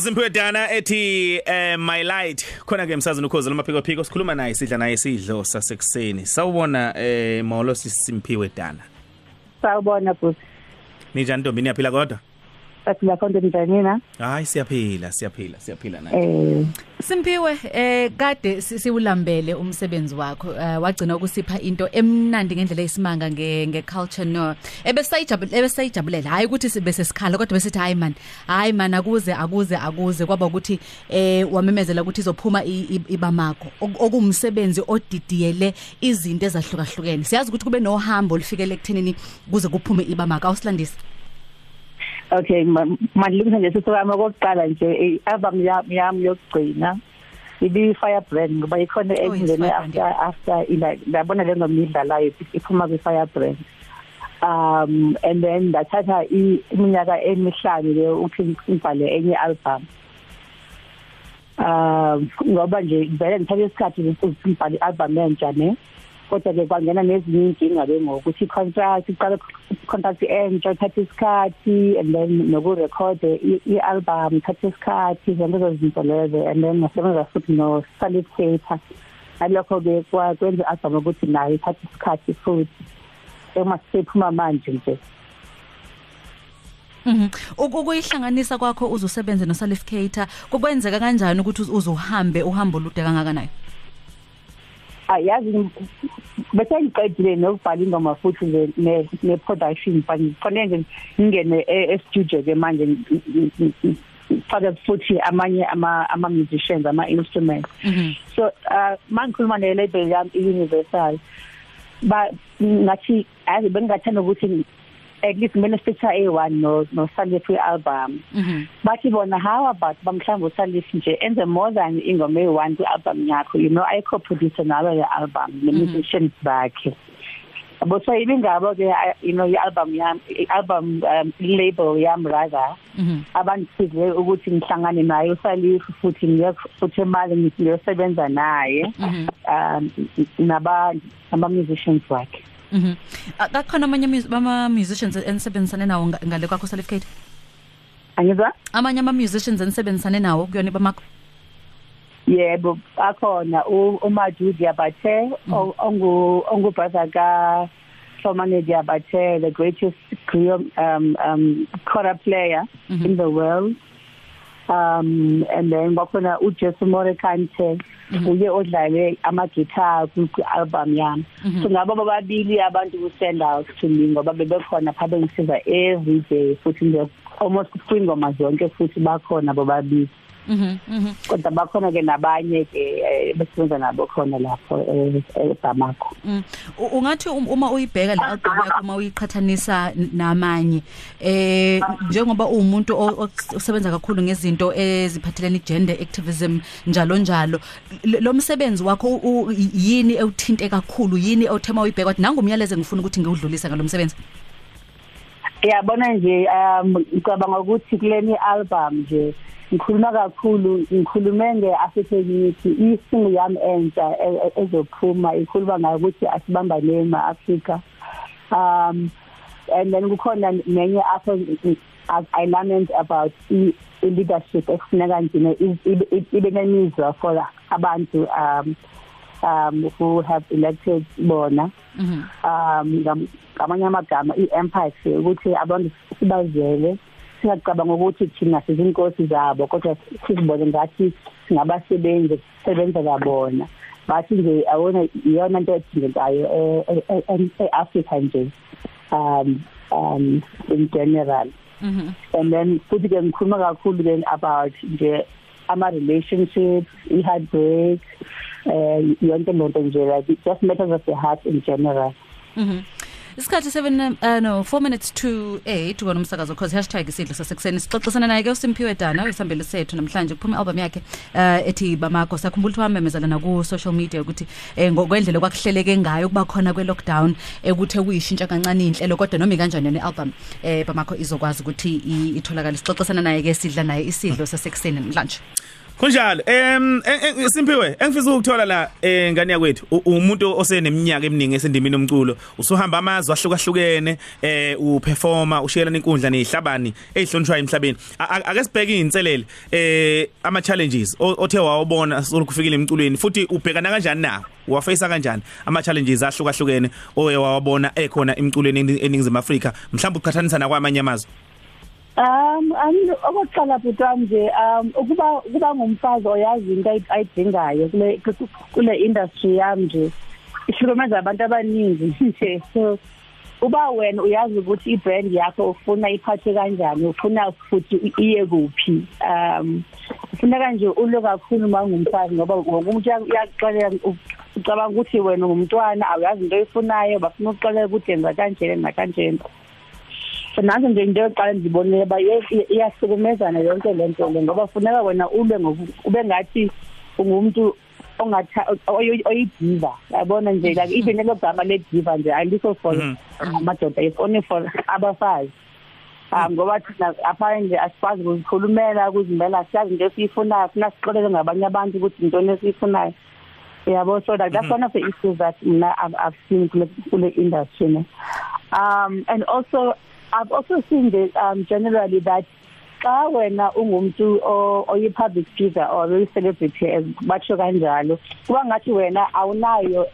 Umsakazi Simphiwe Dana ethi eh my light. Khona ke emsazweni ukhozi lamaphiko phiko sikhuluma naye sidla naye sidlo sasekuseni. Sawubona eh molo Simphiwe Dana. Sawubona bhuti. Ninjani ntombi? Niyaphila kodwa? Bathi la konke njani na? Hayi siyaphila siyaphila siyaphila naye Eh Simpiwe eh kade si- siwulambele umsebenzi wakho eh, wagcina ukusipha into emnandi ngendlela esimanga nge nge culture no. Ebesayijabule ebesayijabulela hayi ukuthi sibe sesikhala kodwa besithi hayi man hayi man akuze akuze akuze. Kwaba ukuthi eh wamemezela ukuthi izophuma i- i- ibamakho Ok- okumsebenzi odidiyele izinto ezahlukahlukene. Siyazi ukuthi kube nohambo olufikele ekuthenini kuze kuphume ibamakho awusilandisi. Okay mandilungisa nje sisokama kokuqala nje i-album yami yami yokugcina ibi fire brand. Ngoba ikhona Oh, yes, engene Fire Brand, after after ila labona le ngomidlalayo iphuma kwi fire brand. Um and then ndathatha i- iminyaka emihlanu le ukuthi ngibhale enye album um ngoba nje vele ngithathe isikhathi ukuthi ngibhale album entsha ne kodwa ke kwangena nezinye inkinga ke ngokuthi contract iqala contract entsha ithatha isikhathi and then nokurecord i-album ithatha isikhathi zonke lezo zinto lezo and then ngasebenza futhi no-solid theatre ngalokho ke kwenza i-album ukuthi nayo ithatha isikhathi futhi uma sisephuma manje nje Mhm. Ukuyihlanganisa kwakho uzusebenze no Salificator kukwenzeka kanjani ukuthi uzuhambe uhambo olude kangakanayo? Ayazi bese ngiqedile nokubhala ingoma futhi nje ne ne production but ngifanele nje ngingene e studio ke manje faka futhi amanye ama ama musicians ama instruments Mhm. so uh mangikhuluma ne label yami universal ba ngathi ayazi bengathanda ukuthi at least mina feature A1 no no Salif album Mhm. bathi bona how about bamhlanje usalif nje enze more than ingoma eyi-one kwi-album yakho you know ayiko-producer nawe le album ne-musicians bakhe yabo so ibingabo ke you know i-album yami i-album um, label yami rather Mhm. abangisize ukuthi ngihlangane naye usalif futhi ngiye futhi emali ngiyosebenza naye Mhm. um naba nama-musicians wakhe Mhm. Akakhona amanye mus- ama musicians enisebenzisane nawo nga- ngale kwakho Salificator? angizwa Amanye ama musicians enisebenzisane nawo kuyona bamakho? yebo akhona u- uMadu Diabate o- ongu ongu brother ka Shomane Diabate the greatest um um kora player Mhm. in the world um and then bakhona uJesu Morekante uye odlale ama guitar ku album yami Mhm. so ngabo bababili abantu who stand out to me ngoba bebekhona phakathi ngisiza every day futhi nje almost kwingoma zonke futhi bakhona bobabili Mhm. Mhm. Kodwa bakhona ke nabanye ke eh, besebenza nabo khona lapho eh, eBamako. Mm. U- Ungathi um- uma uyibheka le album yakho uma uyiqhathanisa n- namanye eh njengoba uwumuntu o- osebenza kakhulu ngezinto eziphathelene gender activism njalo njalo l- lo msebenzi wakho u- u- yini ewuthinte kakhulu? Yini ewuthema uyibheka wathi nangumyalezo ngifuna ukuthi ngiwudlulise ngalomsebenzi yabona nje um ngicabanga ukuthi kuleni album nje ngikhuluma kakhulu ngikhulume nge-African unity isingu yami entsha e- e- ezophuma ikhuluma ngayo ukuthi asibambaneni ma-Afrika um and then kukhona nenye apho I- I lament about i- i-leadership ekufuneka njena ibe nemizwa for abantu um um who have elected bona Mhm. um ngam- ngamanye amagama i-empathy ukuthi abantu sibazele singacabanga ukuthi thina sizinkosi zabo kodwa sizibone ngathi singabasebenzi sisebenzela bona bathi nje awona iyona nto edingekayo e- e- e- e-afrika nje um um in general Mhm. and then futhi ke ngikhuluma kakhulu ke about nje ama-relationships i-heartbreak um yonke lento nje like it just matters of the heart in general Mhm. Isikhathi 7 uh, no 4 minutes to 8 kona umsakazo cause #isidlo sasekuseni. Sixoxisana naye ke uSimphiwe Dana uyisambele sethu namhlanje kuphuma album yakhe uh, ethi Bamakho sakhumbula ukuthi wamemezela na ku social media ukuthi eh, ngokwendlela kwakuhleleke ngayo kuba khona kwe lockdown ekuthe kuyishintsha kancane inhlelo kodwa noma kanjani ne album eh Bamakho izokwazi ukuthi i- itholakale. Sixoxisana naye ke sidla naye isidlo sasekuseni namhlanje. Kunjalo. Em en- en- Simpiwe, engifisa ukuthola la eh ngane yakwethu u- umuntu oseneminyaka eminingi esendimini omculo. Usuhamba amazwe ahlukahlukene eh uperforma ushiyelana inkundla nezihlabani ezihlonishwayo emhlabeni. A- a- Ake sibheke izinselele eh ama challenges o- othe wawubona sokufikile emculweni futhi ubhekana kanjani nawo? Wafacea kanjani ama challenges ahlukahlukene oye wawabona ekhona emculweni eNi- eNingizimu Afrika mhlawumbe uqhathanisa nakwamanye amazwe? Um ami okokuqala futhi wami nje um ukuba ukuba ngumfazi oyazi into ayi- ayidingayo kule kule industry yami nje ihlukumeza abantu abaningi nje. So uba wena uyazi ukuthi ibrand yakho ufuna iphathe kanjani ufuna futhi iye kuphi. Um kufuneka nje ulo kakhulu mangumfazi ngoba wonke umuntu uyaxolela ucabanga ukuthi wena ngumntwana awuyazi into oyifunayo bafuna ukuxolela ukuthi yenza kanjena nakanjena so nazo nje into yokuqala ndibonile ba iyahlukumezana yonke lento le ngoba funeka wena ube ngoku- ube ngathi ungumuntu ongatha oy- oyidiva yabona nje like even lelo gama lediva nje alikho for Mhm. amadoda it's only for abafazi. Um ngoba thina apha nje asikwazi ukuzikhulumela ukuzimela siyazi into esiyifunayo funa sixolele ngabanye abantu ukuthi intoni esiyifunayo. Yabo so like that's one of the issues that mna I've, I've seen kule kule industry ne. Um and also I've also seen that um generally that xa wena ungumuntu o- oyi public figure or oyi celebrity as batsho kanjalo kuba ngathi wena awunayo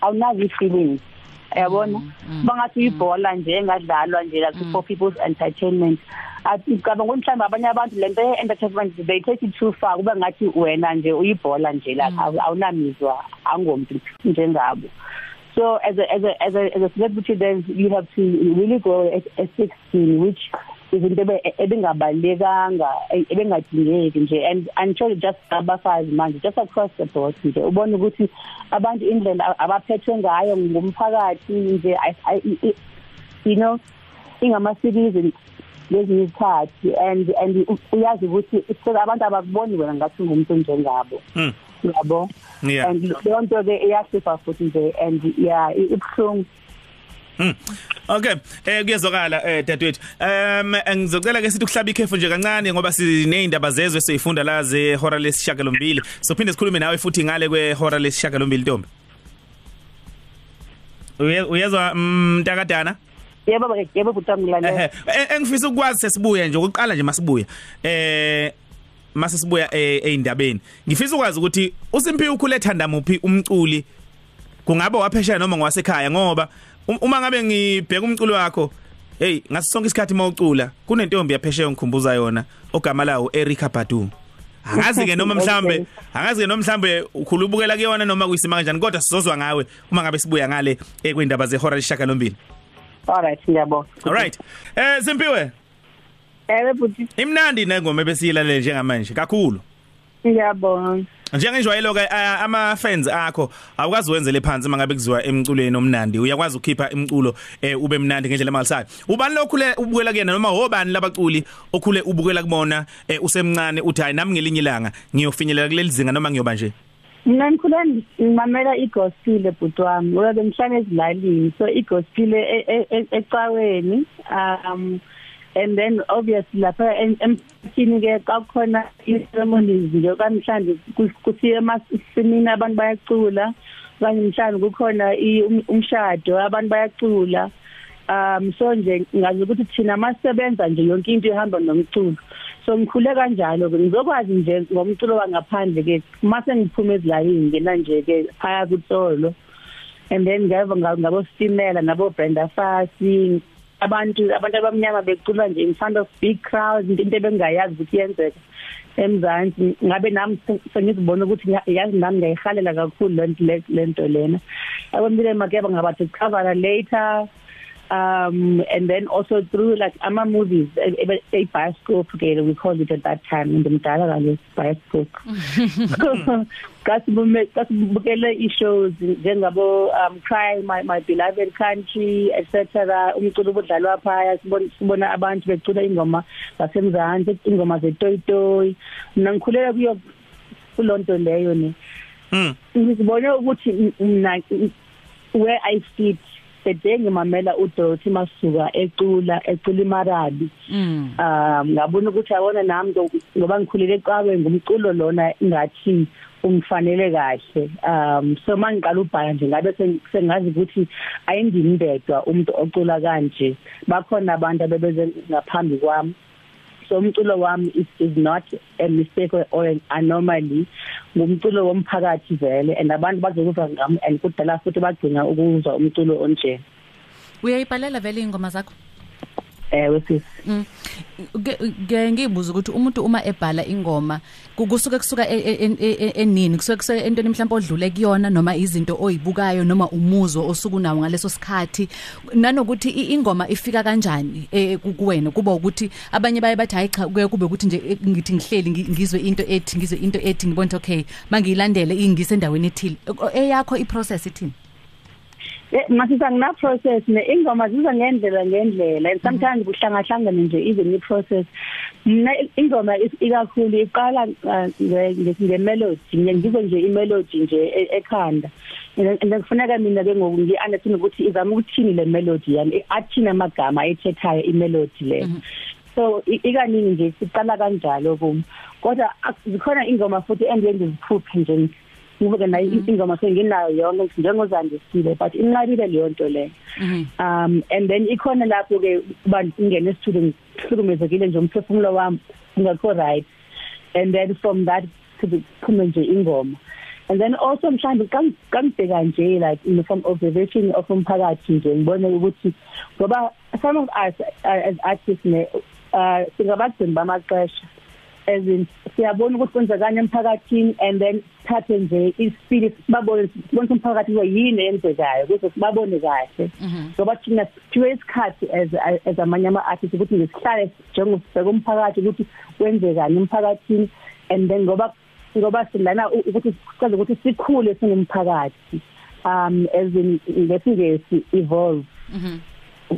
awunazo i-feelings yabona kuba ngathi uyibhola nje engadlalwa nje like for people's entertainment. Ngicabanga ukuthi mhlawumbe abanye abantu lento ye-entertainment they take it too far kube ngathi wena nje uyibhola nje like awu- awunamizwa angomuntu njengabo. So as a as a as a as a celebrity, then you have to really go at, at 16, which is into ebe- ebengabalekanga e- ebengadingeki nje. And until just abafazi manje just across the board nje ubona ukuthi abantu indlela abaphethwe ngayo ngumphakathi nje I- I- I- you know ingamasibili lezinye izikhathi. And and u- uyazi ukuthi because abantu abakuboni wena ngathi ngumuntu njengabo. Mm. Yabo Yeah. and leyo nto ke iyasifa futhi nje and yeah i- ibuhlungu Mm. Okay, eh kuyezwakala eh dadewethu. Um ngizocela ke sithi ukuhlaba ikhefu nje kancane ngoba sinezindaba zezwe seyifunda la ze hora lesishakalombili. Sophinde sikhulume nawe futhi ngale kwe hora lesishakalombili Ntombi. Uye- Uyezwa mntakadana? yebo baba yebo ngilalela eh, engifisa ukwazi sesibuya nje ukuqala nje masibuya. Eh mase sibuya eh, eindabeni. Ngifisa ukwazi ukuthi uSimphiwe ukhule thanda muphi umculi? Kungabe waphesheya noma ngwasekhaya ngoba um- uma ngabe ngibheka umculo wakho hey ngaso sonke isikhathi mawucula kunentombi yaphesheya ngikhumbuza yona ogama lawo Erika Badu angazi ke noma mhlambe angazi ke noma mhlambe ukhulubukela kuyona noma kuyisima kanjani kodwa sizozwa ngawe uma ngabe sibuya ngale ekwindaba zehora leshaka lombili alright ngiyabona alright eh Simpiwe. Yebo buti imnandi nengoma ebesiyilalele njengamanje kakhulu. Ngiyabona njengenjwayelo ke ama fans akho awukazi wenzele phansi mangabe kuziwa emculweni omnandi. Uyakwazi ukukhipha imculo eh, ube mnandi ngendlela emalisayo. Ubani lokhule ubukela kuyena noma hobani labaculi okhule ubukela kubona eh, usemncane uthi hayi nami ngelinye ilanga ngiyofinyelela kuleli zinga noma ngiyoba nje? Mina ngikhula ngimamela igospel ebhuti wami. Ngoba bengihlala ezilalini. So igospel e- e- e- ecaweni um and then obviously lapha em- emphakathini ke kwakhona i-ceremonies nje kamhlanje kusiye emasimini abantu bayacula kanye mhlanje kukhona um- umshado abantu bayacula. Um so nje ngazi ukuthi thina masebenza nje yonke into ihamba nomculo. So ngikhule kanjalo ke ngizokwazi nje ngomculo wangaphandle ke mase ngiphume ezilalini ngena nje ke phaya kutsolo and then ngava ngabo Stimela nabo Brenda Fassie abantu abantu abamnyama becula nje in front of big crowds into ebengayazi ukuthi yenzeka emzansi. Ngabe nami sengizibona ukuthi nga- yazi nami ngayihalela kakhulu lento le- lento lena. Akwembile makeba ngabathi cover later. Um and then also through like ama movies a, a, a bioscope ke we called it at that time ngimdala kale bioscope. Kasibume kasibukele i-shows njengabo um cry my my beloved country etc umculo obudlalwa phaya sibona sibona abantu becula ingoma zasemzansi ingoma zetoyitoyi. Mina ngikhulela kuyo kulonto leyo ne mm ngizibone ukuthi mina where i fit sede ngimamela uDorothy Masuka ecula ecula imarabi. Mm. um ngabona ukuthi yabona nami ndo- ngoba ngikhulele eqawe ngumculo lona ingathi ungifanele kahle. Um so mangiqala ubhala nje ngabe seng- sengazi ukuthi ayindindedwa umuntu ocula kanje. Bakhona abantu abebeze ngaphambi kwami. So umculo wami is, is not a mistake or- or an anomaly. Ngumculo womphakathi vele and abantu bazokuva ngami and kudala futhi bagcina ukuzwa umculo onje. Uyayibhalela vele ingoma zakho? Ewe sisi Mm. Ke- ke ngibuza ukuthi umuntu uma ebhala ingoma ku- kusuke kusuka e- e- e- e- enini kusuke kusuka entweni mhlawumbe odlule kuyona noma izinto oyibukayo noma umuzwa osuku nawo ngaleso sikhathi nanokuthi i- ingoma ifika kanjani eh, ku- kuwena? Kuba ukuthi abanye baye bathi hayi cha kuye kube ukuthi nje eh, ngithi ngihleli ngi- ngizwe into ethi ngizwe into ethi ngibona ukuthi okay mangiyilandele ingise endaweni ethile. Eyakho iprocess ithini? Eh, masisa ngina process ne ingoma ziza ngendlela ngendlela. And sometimes kuhlangahlangana nje even i process mina ingoma ikakhulu iqala uh, nge nge- nge melody ngiyizwe nje i melody nje e- ekhanda. And and kufuneka mina ke ngoku ngi understand ukuthi izama ukuthini le melody yami. Athina amagama ayithethayo i melody le so i- ikaningi nje siqala kanjalo kum. Kodwa zikhona ingoma futhi engiye ngiziphuphe nje. Ngoba nayo ingoma senginayo yonke njengozandisile but inqabile leyo nto leyo Mhm. um and then ikhona lapho ke kuba ingene esitudio ngihlukumezekile nje umphefumulo wami ungakho right. And then from that kuphume nje ingoma. And then also mhlawumbe kangibheka nje like you know, from observation of umphakathi nje ngibone ukuthi ngoba some of us as artists ne uh singabagcini bamaxesha. As in siyabona ukuthi kwenzekani emphakathini and then thathe nje ispirit babone bonke umphakathi ukuthi yini eyenzekayo ukuze sibabone kahle. Ngoba thina siphiwe isikhathi as as amanye ama artists ukuthi ngisihlale njengobheka umphakathi ukuthi kwenzekani emphakathini. And then ngoba ngoba silana ukuthi sicaze ukuthi sikhule singumphakathi um as in ngesingesi evolve. Mhm.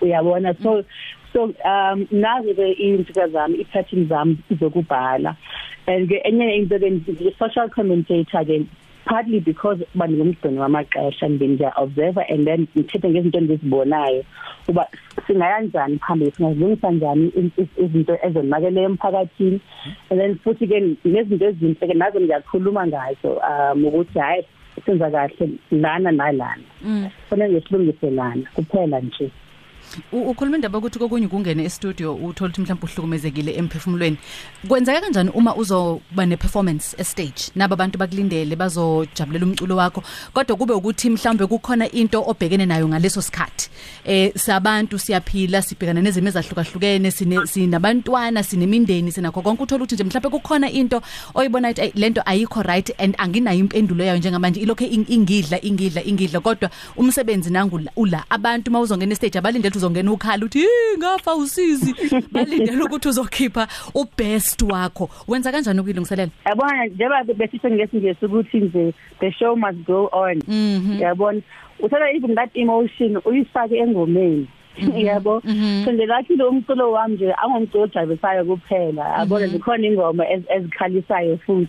uyabona? So so um nazi ke izinto zami i-pattern zami zokubhala. And ke enye into ke social commentator ke partly because bandingumgcini wamaxesha ngibenja observer and then ngithethe ngezinto engizibonayo uba singayanjani phambili singazilungisa njani izinto ezonakele emphakathini. And then futhi ke nezinto ezinhle ke nazo ngiyakhuluma ngazo um ukuthi hayi senza kahle lana nalana. Mm. kufanele ngesilungise lana kuphela nje. Ukhuluma indaba ukuthi kokunye kungene e-studio uthola ukuthi mhlawumbe uhlukumezekile emphefumulweni. Kwenzeka kanjani uma uzoba ne-performance estage? Nabo abantu bakulindele bazojabulela umculo wakho. Kodwa kube ukuthi mhlawumbe kukhona into obhekene nayo ngaleso sikhathi. Eh sabantu siyaphila sibhekana nezimo ezahlukahlukene sine sinabantwana sinemindeni sinakho konke. Uthola ukuthi nje mhlawumbe kukhona into oyibona ukuthi "Ey, lento ayikho right and anginayo impendulo yayo njengamanje. Ilokho ing- ingidla ingidla ingidla. Kodwa umsebenzi nangu la- ula. Abantu mawuzongena estage abalindele ukuthi uzongena ukhala uthi "Hi, ngafa usizi. Balindele ukuthi uzokhipha ubest wakho. Wenza kanjani ukuyilungiselela yabona njengoba besisho ngesingesi ukuthi nje the show must go on. Mhm. yabona uthatha even that emotion uyifake engomeni. Yabo so nje lathi lo umculo wami nje angumculo ojabulisayo kuphela. Yabona zikhona ingoma ez- ezikhalisayo futhi.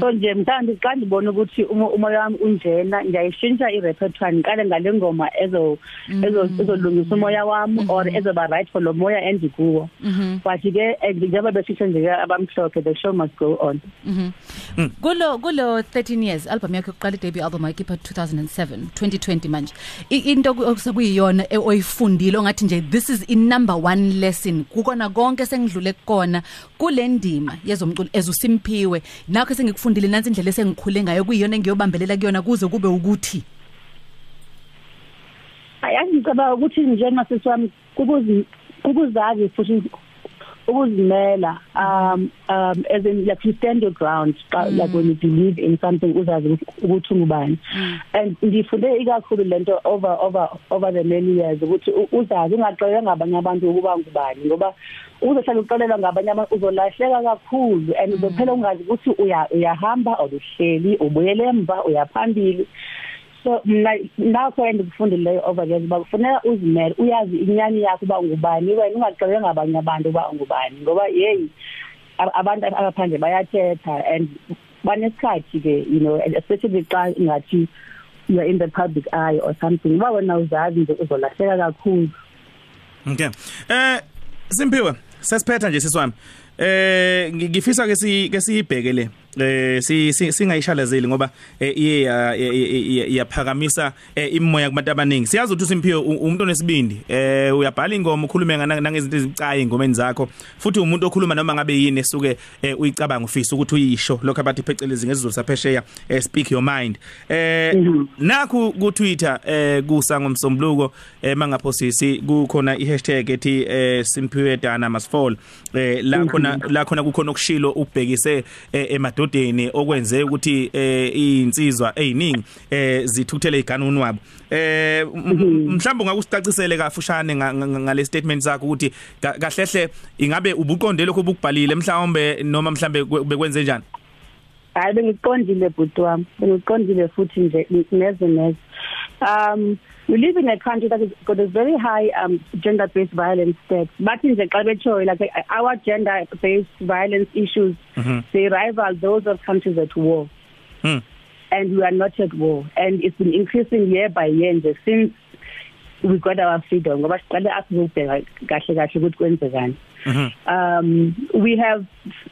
So nje mthandi xa ndibona ukuthi umo- umoya wami unjena ngiyayishintsha i-repertoire ngiqale ngale ngoma ezo ezo- ezolungisa umoya wami or ezoba right for lo moya endikuwo but ke eh, njengoba besisho nje ke abamhlophe the show must go on. Kulo kulo 13 years album yakho yokuqala debut album ayikhipha 2007 2020 manje. I- into ku- okusakuyiyona e- oyifundile ongathi nje this is in number one lesson. Kukona konke sengidlule kukona kule ndima yezomculo ezusimpiwe nakho sengikufundile nansi indlela esengikhule ngayo kuyiyona engiyobambelela kuyona kuze kube ukuthi. Ayazi ngicabanga ukuthi njengasisi wami ukuzi ukuzazi futhi ukuzimela um um as in like you stand your ground mm. like when you believe in something uzazi ukuthi- ukuthi ungubani. And ngifunde ikakhulu lento over over over the many years ukuthi u- uzazi ungaxolela ngabanye abantu ukuba ngubani ngoba uzohlala uxolelwa ngabanye abantu uzolahleka kakhulu and uzophela ungazi ukuthi uya uyahamba or uhleli ubuyele emva uyaphambili so mina nakho endikufundile over years bakufuneka uzimele uyazi inyani yakho uba ungubani wena ungaxelelwa ngabanye abantu uba ungubani ngoba hey ab- abantu abaphandle bayathetha and banesikhathi ke you know and especially xa ngathi you are in the public eye or something ba wena uzazi nje uzolahleka kakhulu Okay. Eh Simpiwe, sesiphetha nje siswami. Eh ngi- ngifisa ke si ke sibheke le. Eh si si- singayishalazeli ngoba iye ya- ya- ya- iyaphakamisa eh, imoya kubantu abaningi. Siyazi ukuthi uSimpiwe u- umuntu onesibindi. Eh uyabhala ingoma ukhulume nangezinto ezicayi engomeni zakho. Futhi umuntu okhuluma noma ngabe yini esuke eh, uyicabanga ufisa ukuthi uyisho lokho abathi phecelezi ngesizulu saphesheya eh, speak your mind. Eh nakhu ku Twitter eh kusa ngomsombuluko mangaphosisi kukhona iHashtag ethi Simpiwe Dana must fall eh la khona la khona kukhona okushilo ubhekise eh, emadodeni okwenze ukuthi eh insizwa eziningi eh zithuthele iganuni wabo. Eh m- m- mhlawumbe ngakusicacisele kafushane nga- nga- ngale statement sakho ukuthi ka- kahlehle ingabe ubuqonde lokho obukubhalile mhlawumbe noma mhlawumbe kwe- bekwenze njani? Hayi bengiqondile bhuti wami. Bengiqondile futhi nje neze neze. Um we live in a country that has got a very high um gender based violence stats. Bathi nje xa betshoyo like our gender based violence issues Mhm. they rival those of countries at war. Hmm. and we are not at war. And it's been increasing year by year. Nje since we got our freedom ngoba siqale asizobheka kahle kahle ukuthi kwenzekani. Mhm. um we have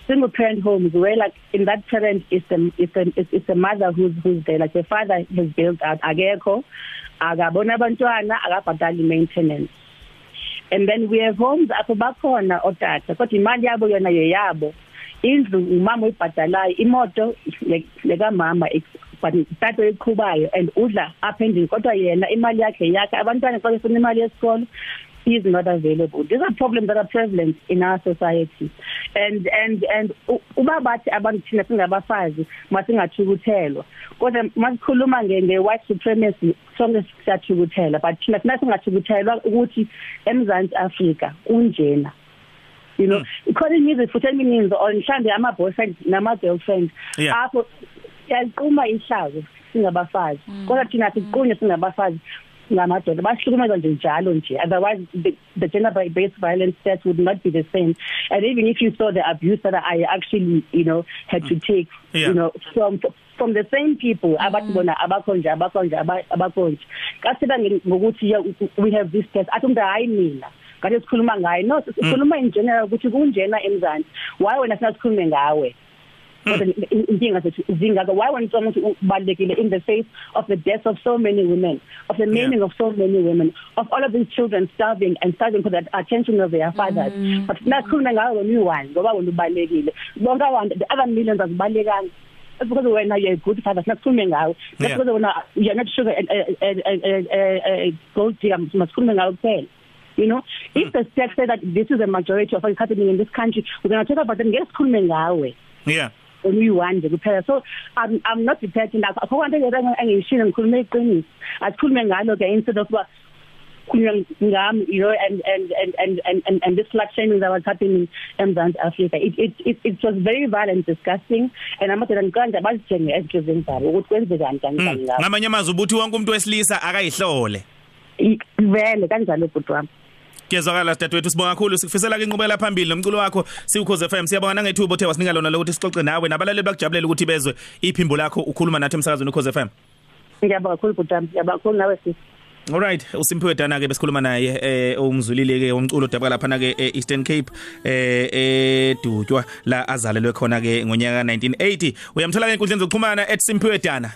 single parent homes where like in that parent is the is the is, is the mother who's who's there. Like the father has built out akekho akabona abantwana akabhatali maintenance. And then we have homes apho bakhona otata kodwa imali yabo yona yeyabo. Indlu umama uyibhadalayo imoto leka mama but tato eqhubayo and udla apha endlini kodwa yena imali yakhe yakhe abantwana xa befuna imali yesikolo is not available. These are problems that are prevalent in our society. And and and u- uba bathi abantu thina singabafazi masingathukuthelwa. Kodwa masikhuluma nge nge white supremacy sonke siyathukuthela but thina thina singathukuthelwa ukuthi eMzantsi Afrika kunjena. You know calling music futhi emininzi on mhlambe ama boyfriend nama girlfriend Yeah. apho yaqhuma ihlazo singabafazi. Kodwa thina siqunye singabafazi. Ngamadoda. Bahlukumeza nje njalo nje. Otherwise the, the gender based violence stats would not be the same. And even if you saw the abuse that I actually you know had to take Yeah. you know from from the same people abathi bona abakho nje abakho nje aba- abakho nje kasitha ngokuthi we have this test. Athi umuntu hayi mina ngathi sikhuluma ngayo no sikhuluma in general ukuthi kunjena emzansi. Why wena sinakhulume ngawe? Kodwa inkinga zethu zingaka why wena ucanga ukuthi ubalekile in the face of the death of so many women of the maiming of so many women of all of these children starving and starving for the attention of their fathers? But nakhuluma ngawe wena uyi-one ngoba wena ubalekile bonke abantu the other millions azibalekanga That's because when you're a good father sinakhulume ngawe. That's Yeah. because when you're not sugar and gold digger masikhulume ngawe kuphela. You know? If the state say that this is a majority of what's happening in this country we're going to talk about it ngesikhulume ngawe. Yeah. Uyi-one nje kuphela. So I'm, i'm not prepared nakho akho kwanto engiyishilo ngikhulume iqiniso. Asikhulume ngalo ke instead of uba khulunywa ngami you know and and and and and and, and this slut shaming that was happening eMzantsi Africa it it it, it was very violent disgusting. And amadoda ngikanje abazijenge ezinhlizweni zabo ukuthi kwenzekani kanjani ngabo ngamanye amazwi ubuthi wonke umuntu wesilisa akayihlole. I- vele kanjalo bhuti wami. Kuyezwakala dadewethu sibonga kakhulu. Sikufisela ke inqubekela phambili nomculo wakho siukhoze FM siyabonga nangethubo othe wasinika lona lokuthi sixoxe nawe nabalaleli bakujabulela ukuthi bezwe iphimbo lakho ukhuluma nathi emsakazweni ukhoze FM ngiyabonga kakhulu bhuti wami. Ngiyabonga kakhulu nawe sisi Alright uSimphiwe Dana ke besikhuluma naye eh umzulile ke umculo dabaka lapha na ke Eastern Cape eh edutywa la azalelwe khona ke ngonyaka 1980 uyamthola ke inkundleni zokuxhumana @Simphiwe Dana.